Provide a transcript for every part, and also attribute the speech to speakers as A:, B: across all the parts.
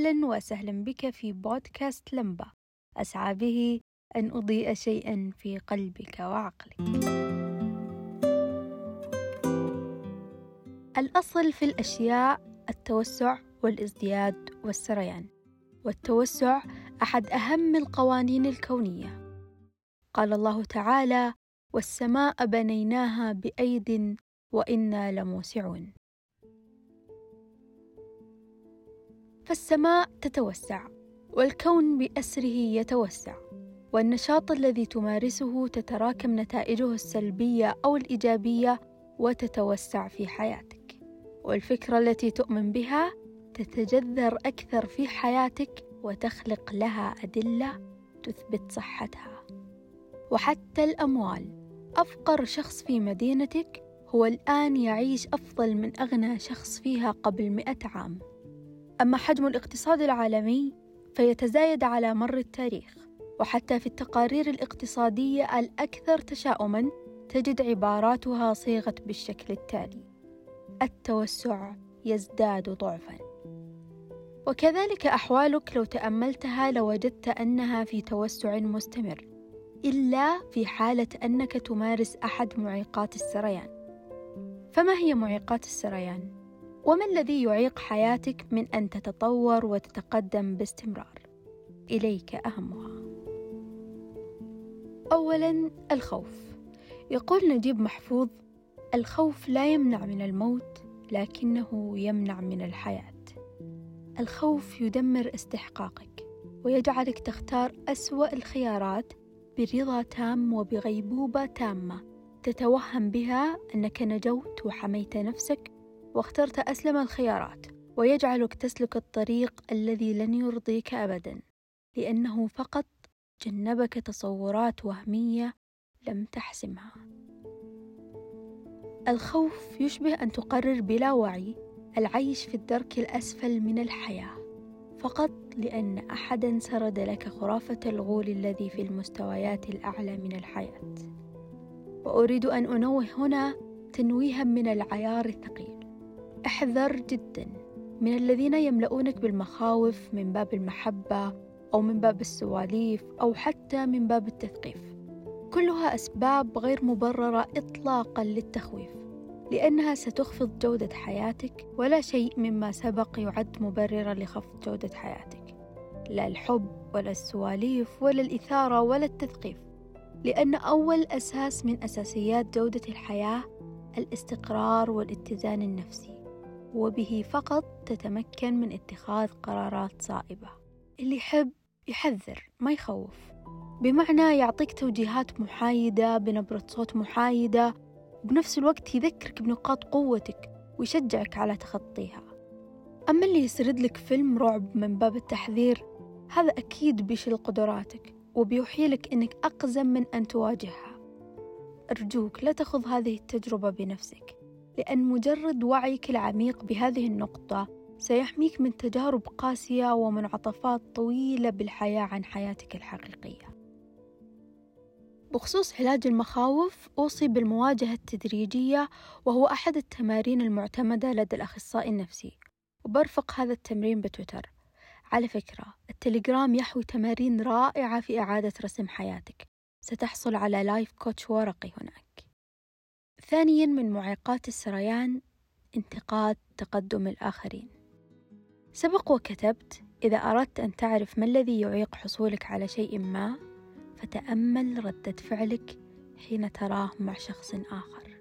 A: أهلا وسهلا بك في بودكاست لمبة. أسعى به أن أضيء شيئا في قلبك وعقلك. الأصل في الأشياء التوسع والازدياد والسريان. والتوسع أحد أهم القوانين الكونية. قال الله تعالى والسماء بنيناها بأيد وإنا لموسعون. فالسماء تتوسع والكون بأسره يتوسع والنشاط الذي تمارسه تتراكم نتائجه السلبية أو الإيجابية وتتوسع في حياتك. والفكرة التي تؤمن بها تتجذر أكثر في حياتك وتخلق لها أدلة تثبت صحتها. وحتى الأموال أفقر شخص في مدينتك هو الآن يعيش أفضل من أغنى شخص فيها قبل مئة عام. أما حجم الاقتصاد العالمي فيتزايد على مر التاريخ وحتى في التقارير الاقتصادية الأكثر تشاؤمًا تجد عباراتها صيغت بالشكل التالي: التوسع يزداد ضعفًا. وكذلك أحوالك لو تأملتها لوجدت أنها في توسع مستمر، إلا في حالة أنك تمارس أحد معيقات السريان. فما هي معيقات السريان؟ وما الذي يعيق حياتك من أن تتطور وتتقدم باستمرار؟ إليك أهمها. أولاً الخوف. يقول نجيب محفوظ: الخوف لا يمنع من الموت، لكنه يمنع من الحياة. الخوف يدمر استحقاقك، ويجعلك تختار أسوأ الخيارات برضا تام وبغيبوبة تامة، تتوهم بها أنك نجوت وحميت نفسك واخترت أسلم الخيارات ويجعلك تسلك الطريق الذي لن يرضيك أبدا لأنه فقط جنبك تصورات وهمية لم تحسمها. الخوف يشبه أن تقرر بلا وعي العيش في الدرك الأسفل من الحياة فقط لأن أحدا سرد لك خرافة الغول الذي في المستويات الأعلى من الحياة. وأريد أن أنوه هنا تنويها من العيار الثقيل. أحذر جدا من الذين يملؤونك بالمخاوف من باب المحبة أو من باب السواليف أو حتى من باب التثقيف. كلها أسباب غير مبررة إطلاقا للتخويف لأنها ستخفض جودة حياتك ولا شيء مما سبق يعد مبررا لخفض جودة حياتك. لا الحب ولا السواليف ولا الإثارة ولا التثقيف لأن أول أساس من أساسيات جودة الحياة الإستقرار والاتزان النفسي. وبه فقط تتمكن من اتخاذ قرارات صائبة. اللي يحب يحذر ما يخوف. بمعنى يعطيك توجيهات محايدة بنبرة صوت محايدة. وبنفس الوقت يذكرك بنقاط قوتك ويشجعك على تخطيها. أما اللي يسرد لك فيلم رعب من باب التحذير هذا أكيد بيشل قدراتك وبيوحي لك أنك أقزم من أن تواجهها. أرجوك لا تخذ هذه التجربة بنفسك. لأن مجرد وعيك العميق بهذه النقطة سيحميك من تجارب قاسية ومنعطفات طويلة بالحياة عن حياتك الحقيقية. بخصوص علاج المخاوف أوصي بالمواجهة التدريجية وهو أحد التمارين المعتمدة لدى الأخصائي النفسي وبرفق هذا التمرين بتويتر. على فكرة التليجرام يحوي تمارين رائعة في إعادة رسم حياتك. ستحصل على لايف كوتش ورقي هناك. ثانيا من معيقات السريان انتقاد تقدم الآخرين. سبق وكتبت إذا أردت أن تعرف ما الذي يعيق حصولك على شيء ما فتأمل ردة فعلك حين تراه مع شخص آخر.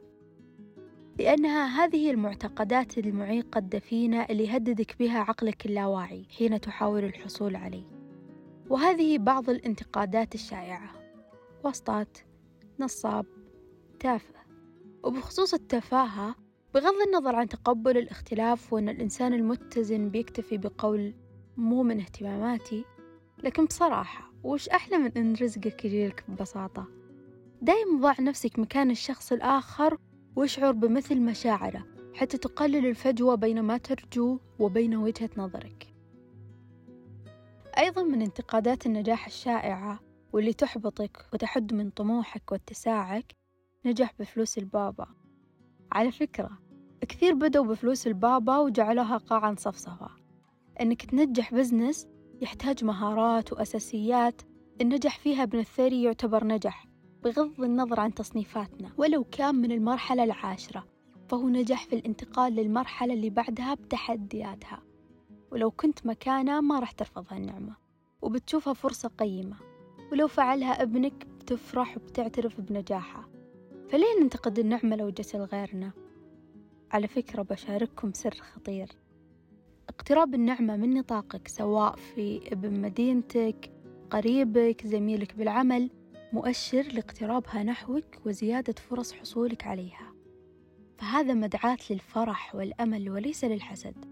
A: لأنها هذه المعتقدات المعيقة الدفينة اللي يهددك بها عقلك اللاواعي حين تحاول الحصول عليه. وهذه بعض الانتقادات الشائعة وسطات نصاب تافه. وبخصوص التفاهة بغض النظر عن تقبل الاختلاف وأن الإنسان المتزن بيكتفي بقول مو من اهتماماتي لكن بصراحة وش أحلى من إن رزقك يجيلك ببساطة؟ دايم ضع نفسك مكان الشخص الآخر واشعر بمثل مشاعره حتى تقلل الفجوة بين ما ترجوه وبين وجهة نظرك. أيضا من انتقادات النجاح الشائعة واللي تحبطك وتحد من طموحك واتساعك نجح بفلوس البابا. على فكرة كثير بدوا بفلوس البابا وجعلوها قاعا صفصفة. أنك تنجح بزنس يحتاج مهارات وأساسيات. النجح فيها ابن الثري يعتبر نجح بغض النظر عن تصنيفاتنا. ولو كان من المرحلة العاشرة فهو نجح في الانتقال للمرحلة اللي بعدها بتحدياتها. ولو كنت مكانه ما راح ترفض هالنعمة وبتشوفها فرصة قيمة. ولو فعلها ابنك بتفرح وبتعترف بنجاحه. فليه ننتقد النعمة لو جت لغيرنا؟ على فكرة بشارككم سر خطير. اقتراب النعمة من نطاقك سواء في ابن مدينتك قريبك زميلك بالعمل مؤشر لاقترابها نحوك وزيادة فرص حصولك عليها. فهذا مدعاة للفرح والأمل وليس للحسد.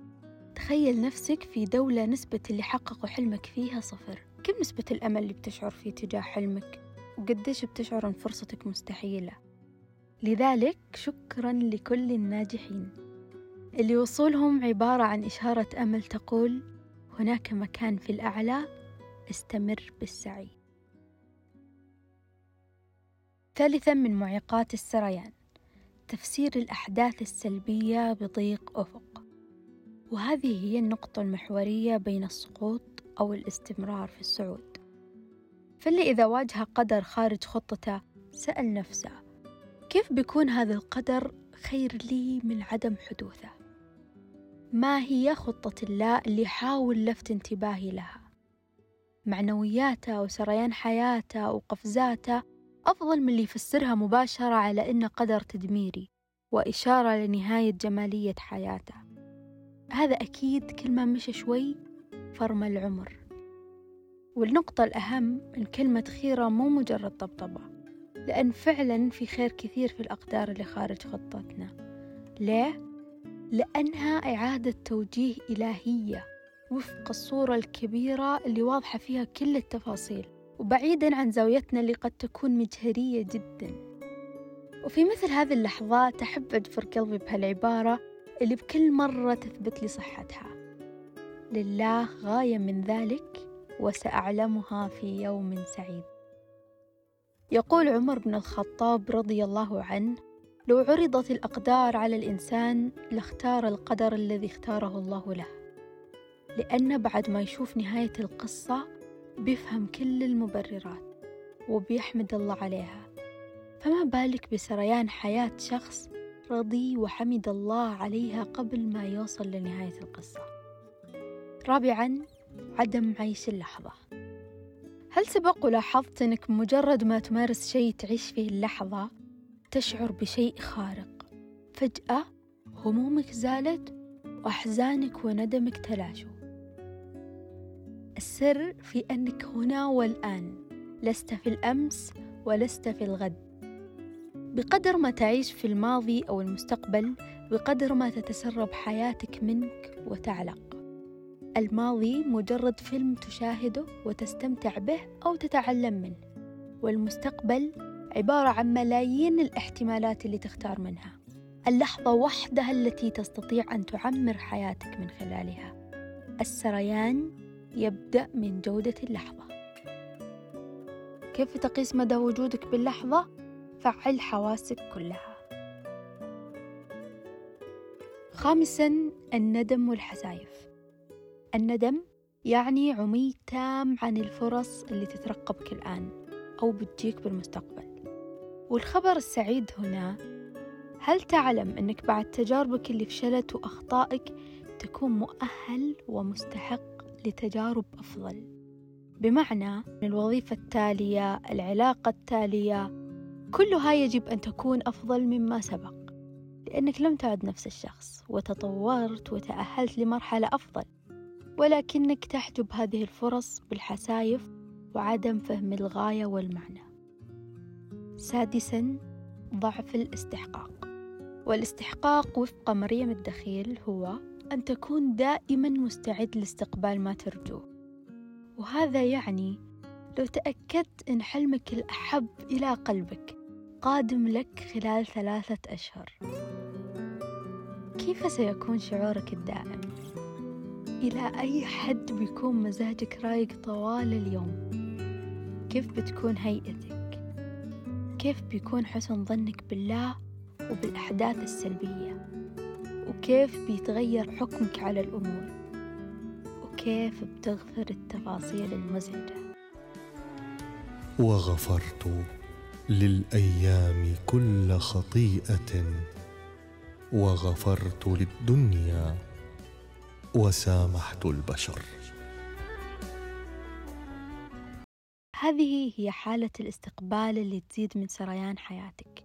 A: تخيل نفسك في دولة نسبة اللي حققوا حلمك فيها صفر. كم نسبة الأمل اللي بتشعر فيه تجاه حلمك؟ وقديش بتشعر أن فرصتك مستحيلة؟ لذلك شكرا لكل الناجحين. اللي وصولهم عبارة عن إشارة أمل تقول هناك مكان في الأعلى استمر بالسعي. ثالثا من معيقات السريان تفسير الأحداث السلبية بضيق أفق. وهذه هي النقطة المحورية بين السقوط أو الاستمرار في الصعود. فاللي إذا واجه قدر خارج خطته سأل نفسه كيف بيكون هذا القدر خير لي من عدم حدوثه؟ ما هي خطة الله اللي حاول لفت انتباهي لها؟ معنوياته وسريان حياته وقفزاته أفضل من اللي يفسرها مباشرة على إنه قدر تدميري وإشارة لنهاية جمالية حياته. هذا أكيد كل ما مشى شوي فرمى العمر. والنقطة الأهم إن كلمة خيرة مو مجرد طبطبة. لأن فعلا في خير كثير في الأقدار اللي خارج خطتنا. ليه؟ لأنها إعادة توجيه إلهية وفق الصورة الكبيرة اللي واضحة فيها كل التفاصيل وبعيدا عن زاويتنا اللي قد تكون مجهرية جدا. وفي مثل هذه اللحظات أحب أجفر قلبي بهالعبارة اللي بكل مرة تثبت لي صحتها. لله غاية من ذلك وسأعلمها في يوم سعيد. يقول عمر بن الخطاب رضي الله عنه لو عرضت الأقدار على الإنسان لاختار القدر الذي اختاره الله له لأن بعد ما يشوف نهاية القصة بيفهم كل المبررات وبيحمد الله عليها. فما بالك بسريان حياة شخص رضي وحمد الله عليها قبل ما يوصل لنهاية القصة؟ رابعا عدم عيش اللحظة. هل سبق ولاحظت أنك مجرد ما تمارس شيء تعيش فيه اللحظة تشعر بشيء خارق؟ فجأة همومك زالت وأحزانك وندمك تلاشوا. السر في أنك هنا والآن لست في الأمس ولست في الغد. بقدر ما تعيش في الماضي أو المستقبل بقدر ما تتسرب حياتك منك وتعلق. الماضي مجرد فيلم تشاهده وتستمتع به أو تتعلم منه. والمستقبل عبارة عن ملايين الاحتمالات اللي تختار منها. اللحظة وحدها التي تستطيع أن تعمر حياتك من خلالها. السريان يبدأ من جودة اللحظة. كيف تقيس مدى وجودك باللحظة؟ فعل حواسك كلها. خامسا الندم والحسايف الندم يعني عمي تام عن الفرص اللي تترقبك الآن أو بتجيك بالمستقبل. والخبر السعيد هنا هل تعلم أنك بعد تجاربك اللي فشلت وأخطائك تكون مؤهل ومستحق لتجارب أفضل؟ بمعنى الوظيفة التالية العلاقة التالية كلها يجب أن تكون أفضل مما سبق. لأنك لم تعد نفس الشخص وتطورت وتأهلت لمرحلة أفضل. ولكنك تحجب هذه الفرص بالحسايف وعدم فهم الغاية والمعنى. سادسا ضعف الاستحقاق. والاستحقاق وفق مريم الدخيل هو أن تكون دائما مستعد لاستقبال ما ترجوه وهذا يعني لو تأكدت أن حلمك الأحب إلى قلبك قادم لك خلال ثلاثة أشهر. كيف سيكون شعورك الدائم؟ إلى أي حد بيكون مزاجك رايق طوال اليوم؟ كيف بتكون هيئتك؟ كيف بيكون حسن ظنك بالله وبالأحداث السلبية؟ وكيف بيتغير حكمك على الأمور كيف بتغفر التفاصيل المزعجة
B: وغفرت للأيام كل خطيئة وغفرت للدنيا وسامحت البشر.
A: هذه هي حالة الاستقبال اللي تزيد من سريان حياتك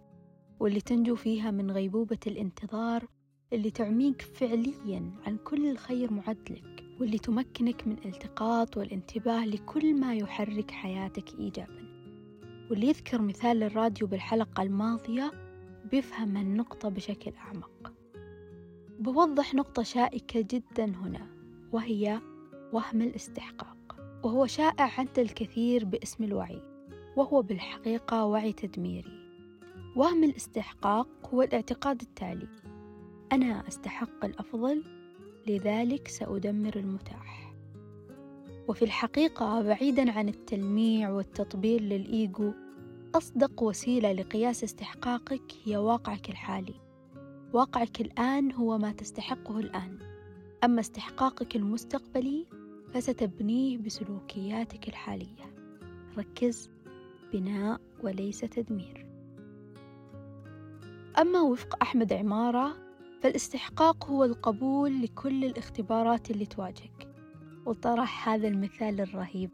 A: واللي تنجو فيها من غيبوبة الانتظار اللي تعميك فعليا عن كل الخير معد لك واللي تمكنك من التقاط والانتباه لكل ما يحرك حياتك إيجابا. واللي يذكر مثال الراديو بالحلقة الماضية بيفهم النقطة بشكل أعمق. بوضح نقطة شائكة جدا هنا وهي وهم الاستحقاق وهو شائع عند الكثير باسم الوعي وهو بالحقيقة وعي تدميري. وهم الاستحقاق هو الاعتقاد التالي أنا أستحق الأفضل لذلك سأدمر المتاح. وفي الحقيقة بعيدا عن التلميع والتطبيل للإيجو أصدق وسيلة لقياس استحقاقك هي واقعك الحالي. واقعك الآن هو ما تستحقه الآن. أما استحقاقك المستقبلي فستبنيه بسلوكياتك الحالية. ركز. بناء وليس تدمير. أما وفق أحمد عمارة فالاستحقاق هو القبول لكل الاختبارات اللي تواجهك. وطرح هذا المثال الرهيب.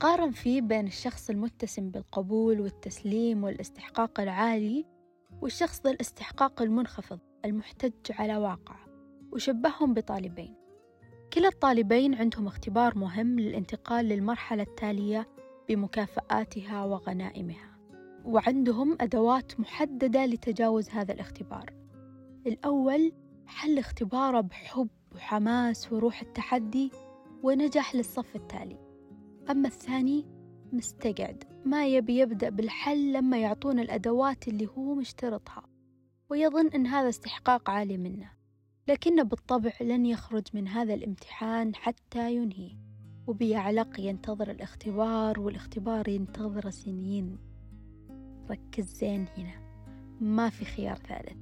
A: قارن فيه بين الشخص المتسم بالقبول والتسليم والاستحقاق العالي والشخص ذا الاستحقاق المنخفض المحتج على واقع وشبههم بطالبين. كلا الطالبين عندهم اختبار مهم للانتقال للمرحلة التالية بمكافآتها وغنائمها. وعندهم أدوات محددة لتجاوز هذا الاختبار. الأول حل اختباره بحب وحماس وروح التحدي ونجح للصف التالي. أما الثاني مستقعد ما يبي يبدأ بالحل لما يعطون الأدوات اللي هو مشترطها ويظن أن هذا استحقاق عالي منه لكنه بالطبع لن يخرج من هذا الامتحان حتى ينهي وبيعلق ينتظر الاختبار والاختبار ينتظر سنين. ركز زين هنا ما في خيار ثالث.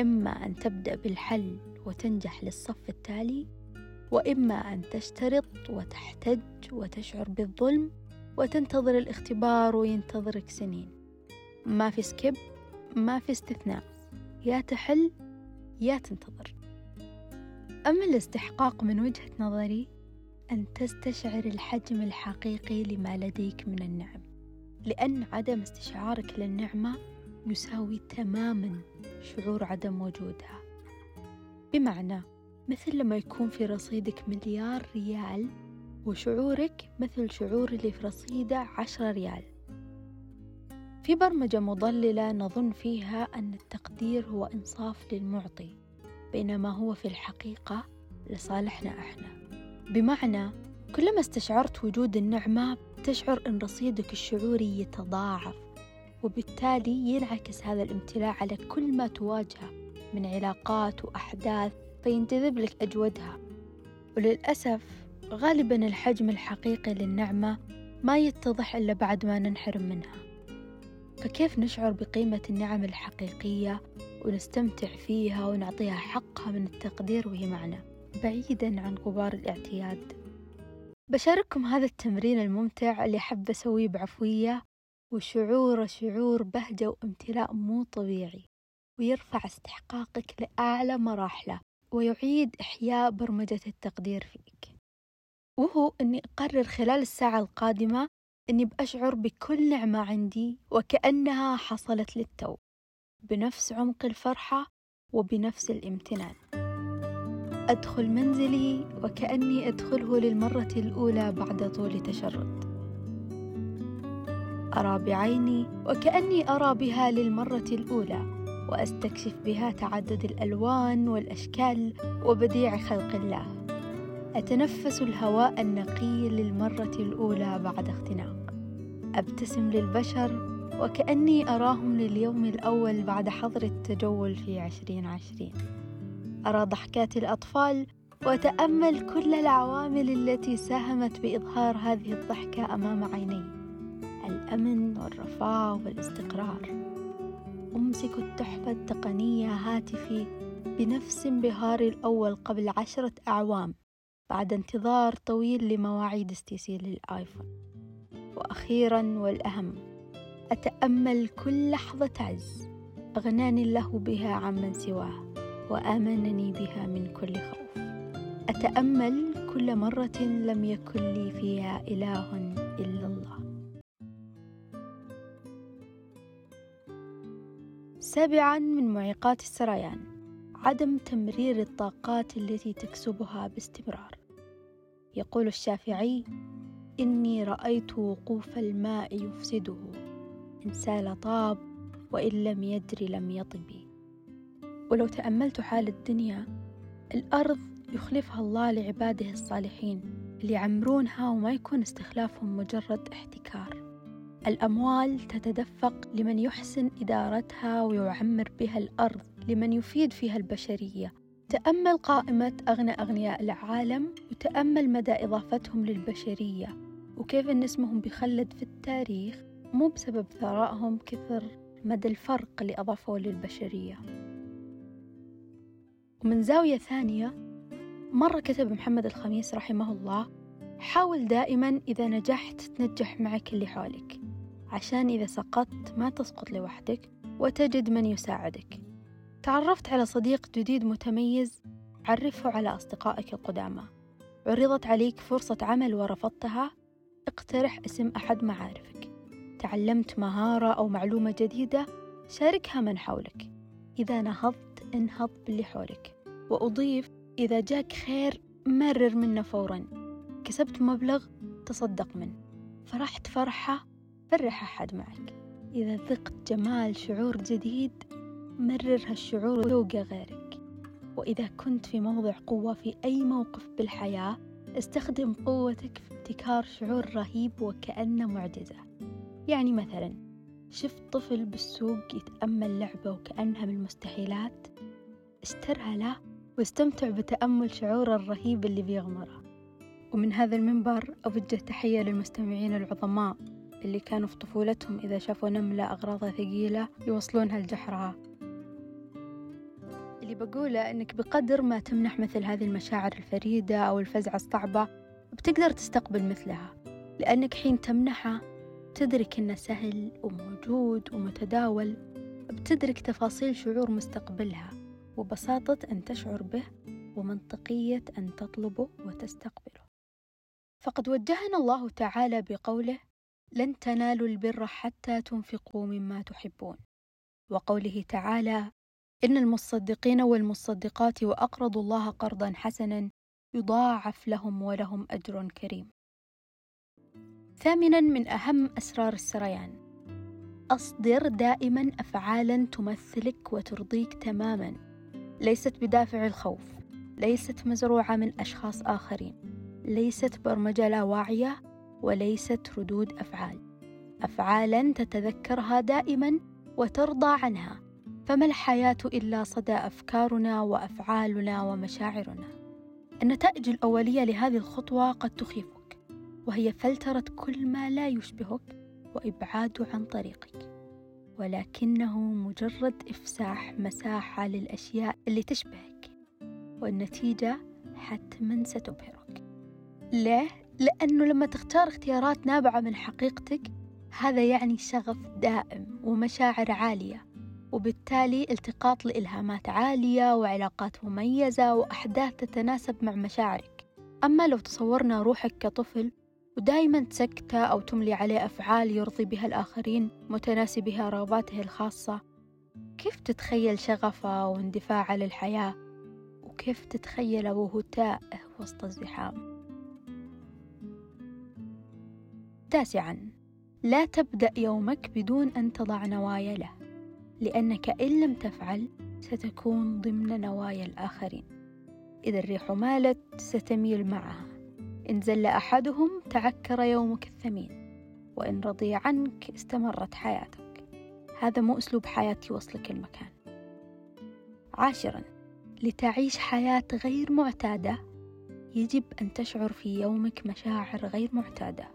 A: إما أن تبدأ بالحل وتنجح للصف التالي وإما أن تشترط وتحتج وتشعر بالظلم وتنتظر الاختبار وينتظرك سنين. ما في سكيب ما في استثناء. يا تحل يا تنتظر. أما الاستحقاق من وجهة نظري أن تستشعر الحجم الحقيقي لما لديك من النعم. لأن عدم استشعارك للنعمة يساوي تماما شعور عدم وجودها. بمعنى مثل لما يكون في رصيدك مليار ريال وشعورك مثل شعور اللي في رصيده عشرة ريال. في برمجة مضللة نظن فيها أن التقدير هو إنصاف للمعطي بينما هو في الحقيقة لصالحنا إحنا. بمعنى كلما استشعرت وجود النعمة تشعر أن رصيدك الشعوري يتضاعف وبالتالي ينعكس هذا الامتلاء على كل ما تواجهه من علاقات وأحداث فينجذب لك أجودها. وللأسف غالبا الحجم الحقيقي للنعمة ما يتضح إلا بعد ما ننحرم منها. فكيف نشعر بقيمة النعم الحقيقية ونستمتع فيها ونعطيها حقها من التقدير وهي معنا؟ بعيدا عن غبار الاعتياد. بشارككم هذا التمرين الممتع اللي حابة أسويه بعفوية وشعوره شعور بهجة وامتلاء مو طبيعي ويرفع استحقاقك لأعلى مراحله ويعيد إحياء برمجة التقدير فيك. وهو أني أقرر خلال الساعة القادمة أني بأشعر بكل نعمة عندي وكأنها حصلت للتو بنفس عمق الفرحة وبنفس الامتنان. أدخل منزلي وكأني أدخله للمرة الأولى بعد طول تشرد. أرى بعيني وكأني أرى بها للمرة الأولى وأستكشف بها تعدد الألوان والأشكال وبديع خلق الله. أتنفس الهواء النقي للمرة الأولى بعد اختناق. أبتسم للبشر وكأني أراهم لليوم الأول بعد حظر التجول في عشرين عشرين. أرى ضحكات الأطفال وأتأمل كل العوامل التي ساهمت بإظهار هذه الضحكة أمام عيني. الأمن والرفاه والاستقرار. أمسك التحفة التقنية هاتفي بنفس انبهاري الأول قبل عشرة أعوام. بعد انتظار طويل لمواعيد استيسي للآيفون. وأخيرا والأهم أتأمل كل لحظة عز أغناني الله بها عمن سواه وآمنني بها من كل خوف. أتأمل كل مرة لم يكن لي فيها إله إلا الله. سابعا من معيقات السريان عدم تمرير الطاقات التي تكسبها باستمرار. يقول الشافعي إني رأيت وقوف الماء يفسده إن سال طاب وإن لم يدر لم يطب. ولو تأملت حال الدنيا الأرض يخلفها الله لعباده الصالحين اللي يعمرونها وما يكون استخلافهم مجرد احتكار. الأموال تتدفق لمن يحسن إدارتها ويعمر بها الأرض لمن يفيد فيها البشرية. تأمل قائمة أغنى أغنياء العالم وتأمل مدى إضافتهم للبشرية وكيف أن اسمهم بيخلد في التاريخ مو بسبب ثرائهم كثر مدى الفرق اللي أضافوه للبشرية. ومن زاوية ثانية مرة كتب محمد الخميس رحمه الله حاول دائما إذا نجحت تنجح معك اللي حولك عشان إذا سقطت ما تسقط لوحدك وتجد من يساعدك. تعرفت على صديق جديد متميز عرفه على أصدقائك القدامى. عرضت عليك فرصة عمل ورفضتها. اقترح اسم أحد معارفك. تعلمت مهارة أو معلومة جديدة. شاركها من حولك. إذا نهضت انهض باللي حولك. وأضيف إذا جاك خير مرر منه فورا. كسبت مبلغ تصدق منه. فرحت فرحة فرح أحد معك. إذا ذقت جمال شعور جديد مرر هالشعور وذوقه غيرك. وإذا كنت في موضع قوة في أي موقف بالحياة استخدم قوتك في ابتكار شعور رهيب وكأنه معجزة. يعني مثلا شفت طفل بالسوق يتأمل لعبة وكأنها من المستحيلات اشترها له واستمتع بتأمل شعوره الرهيب اللي بيغمره. ومن هذا المنبر أوجه تحية للمستمعين العظماء اللي كانوا في طفولتهم إذا شافوا نملة أغراضها ثقيلة يوصلونها لجحرها اللي بقوله إنك بقدر ما تمنح مثل هذه المشاعر الفريدة أو الفزعة الصعبة بتقدر تستقبل مثلها. لأنك حين تمنحها تدرك إنه سهل وموجود ومتداول بتدرك تفاصيل شعور مستقبلها وبساطة أن تشعر به ومنطقية أن تطلبه وتستقبله. فقد وجهنا الله تعالى بقوله لن تنالوا البر حتى تنفقوا مما تحبون وقوله تعالى إن المصدقين والمصدقات وأقرضوا الله قرضا حسنا يضاعف لهم ولهم أجر كريم. ثامنا من أهم أسرار السريان. أصدر دائما افعالا تمثلك وترضيك تماما. ليست بدافع الخوف. ليست مزروعة من أشخاص آخرين. ليست برمجة لا واعية وليست ردود أفعال. افعالا تتذكرها دائما وترضى عنها. فما الحياة إلا صدى أفكارنا وأفعالنا ومشاعرنا؟ النتائج الأولية لهذه الخطوة قد تخيفك وهي فلترة كل ما لا يشبهك وابعاده عن طريقك. ولكنه مجرد إفساح مساحة للأشياء اللي تشبهك والنتيجة حتما ستبهرك. ليه؟ لأنه لما تختار اختيارات نابعة من حقيقتك هذا يعني شغف دائم ومشاعر عالية. وبالتالي التقاط لإلهامات عالية وعلاقات مميزة وأحداث تتناسب مع مشاعرك. أما لو تصورنا روحك كطفل ودايما تسكتة أو تملي عليه أفعال يرضي بها الآخرين متناسبها رغباته الخاصة كيف تتخيل شغفه واندفاعه للحياة؟ وكيف تتخيل وهو تائه وسط الزحام؟ تاسعا لا تبدأ يومك بدون أن تضع نوايا له. لأنك إن لم تفعل ستكون ضمن نوايا الآخرين. إذا الريح مالت ستميل معها. إن زل أحدهم تعكر يومك الثمين. وإن رضي عنك استمرت حياتك. هذا مو أسلوب حياة يوصلك المكان. عاشرا لتعيش حياة غير معتادة يجب أن تشعر في يومك مشاعر غير معتادة.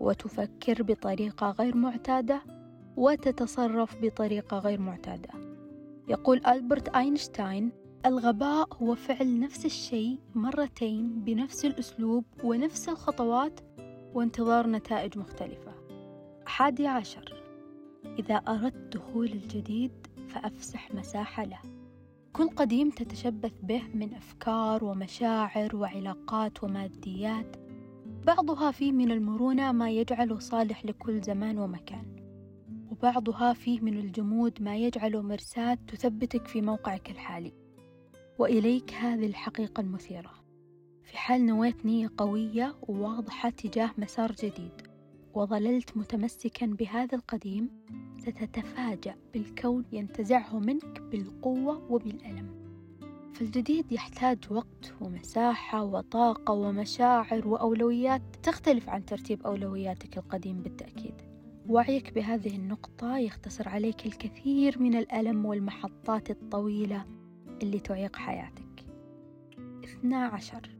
A: وتفكر بطريقة غير معتادة وتتصرف بطريقة غير معتادة. يقول ألبرت أينشتاين الغباء هو فعل نفس الشيء مرتين بنفس الأسلوب ونفس الخطوات وانتظار نتائج مختلفة. حادي عشر. إذا أردت دخول الجديد فأفسح مساحة له. كل قديم تتشبث به من أفكار ومشاعر وعلاقات وماديات بعضها فيه من المرونة ما يجعله صالح لكل زمان ومكان. وبعضها فيه من الجمود ما يجعله مرساة تثبتك في موقعك الحالي. وإليك هذه الحقيقة المثيرة. في حال نويت نية قوية وواضحة تجاه مسار جديد وظللت متمسكا بهذا القديم ستتفاجأ بالكون ينتزعه منك بالقوة وبالألم. فالجديد يحتاج وقت ومساحة وطاقة ومشاعر وأولويات تختلف عن ترتيب أولوياتك القديم بالتأكيد. وعيك بهذه النقطة يختصر عليك الكثير من الألم والمحطات الطويلة اللي تعيق حياتك. اثنا عشر.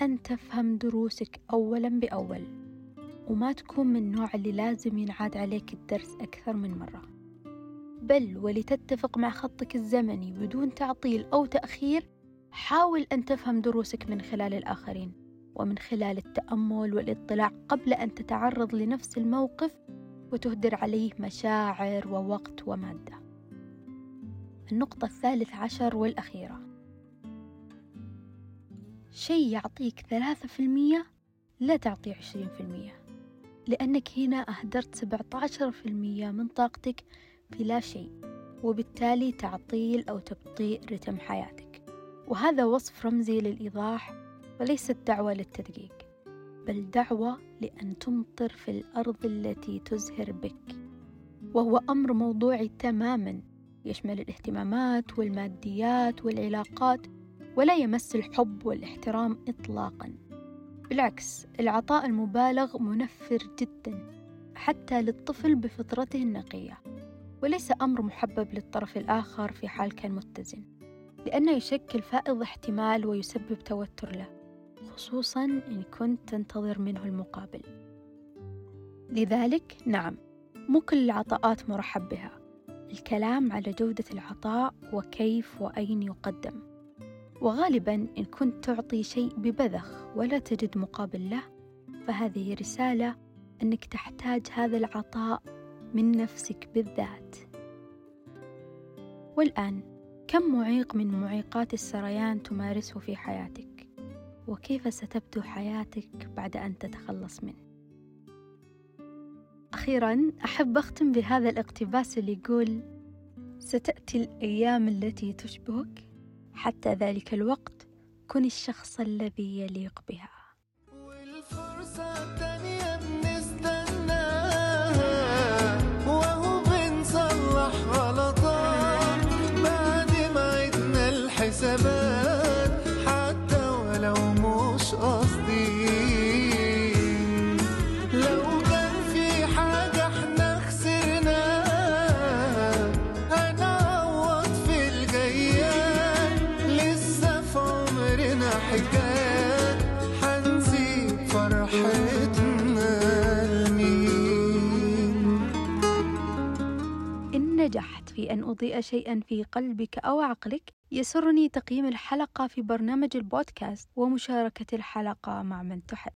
A: أن تفهم دروسك أولا بأول وما تكون من النوع اللي لازم ينعاد عليك الدرس أكثر من مرة. بل ولتتفق مع خطك الزمني بدون تعطيل أو تأخير حاول أن تفهم دروسك من خلال الآخرين ومن خلال التأمل والاطلاع قبل أن تتعرض لنفس الموقف وتهدر عليه مشاعر ووقت ومادة. النقطة الثالث عشر والأخيرة. شيء يعطيك ثلاثة في المية لا تعطيه عشرين في المية لأنك هنا أهدرت سبعة عشر في المية من طاقتك في لا شيء وبالتالي تعطيل أو تبطيء رتم حياتك. وهذا وصف رمزي للإيضاح وليست دعوة للتدقيق. بل دعوة لأن تمطر في الأرض التي تزهر بك. وهو أمر موضوعي تماما. يشمل الاهتمامات والماديات والعلاقات ولا يمس الحب والاحترام إطلاقا. بالعكس العطاء المبالغ منفر جدا حتى للطفل بفطرته النقية. وليس أمر محبب للطرف الآخر في حال كان متزن لأنه يشكل فائض احتمال ويسبب توتر له. خصوصا إن كنت تنتظر منه المقابل. لذلك نعم مو كل العطاءات مرحب بها. الكلام على جودة العطاء وكيف وأين يقدم. وغالبا إن كنت تعطي شيء ببذخ ولا تجد مقابل له فهذه رسالة أنك تحتاج هذا العطاء من نفسك بالذات. والآن كم معيق من معيقات السريان تمارسه في حياتك؟ وكيف ستبدو حياتك بعد أن تتخلص منه؟ أخيرا أحب أختم بهذا الاقتباس اللي يقول ستأتي الأيام التي تشبهك حتى ذلك الوقت كن الشخص الذي يليق بها. أضيء شيئا في قلبك أو عقلك يسرني تقييم الحلقة في برنامج البودكاست ومشاركة الحلقة مع من تحب.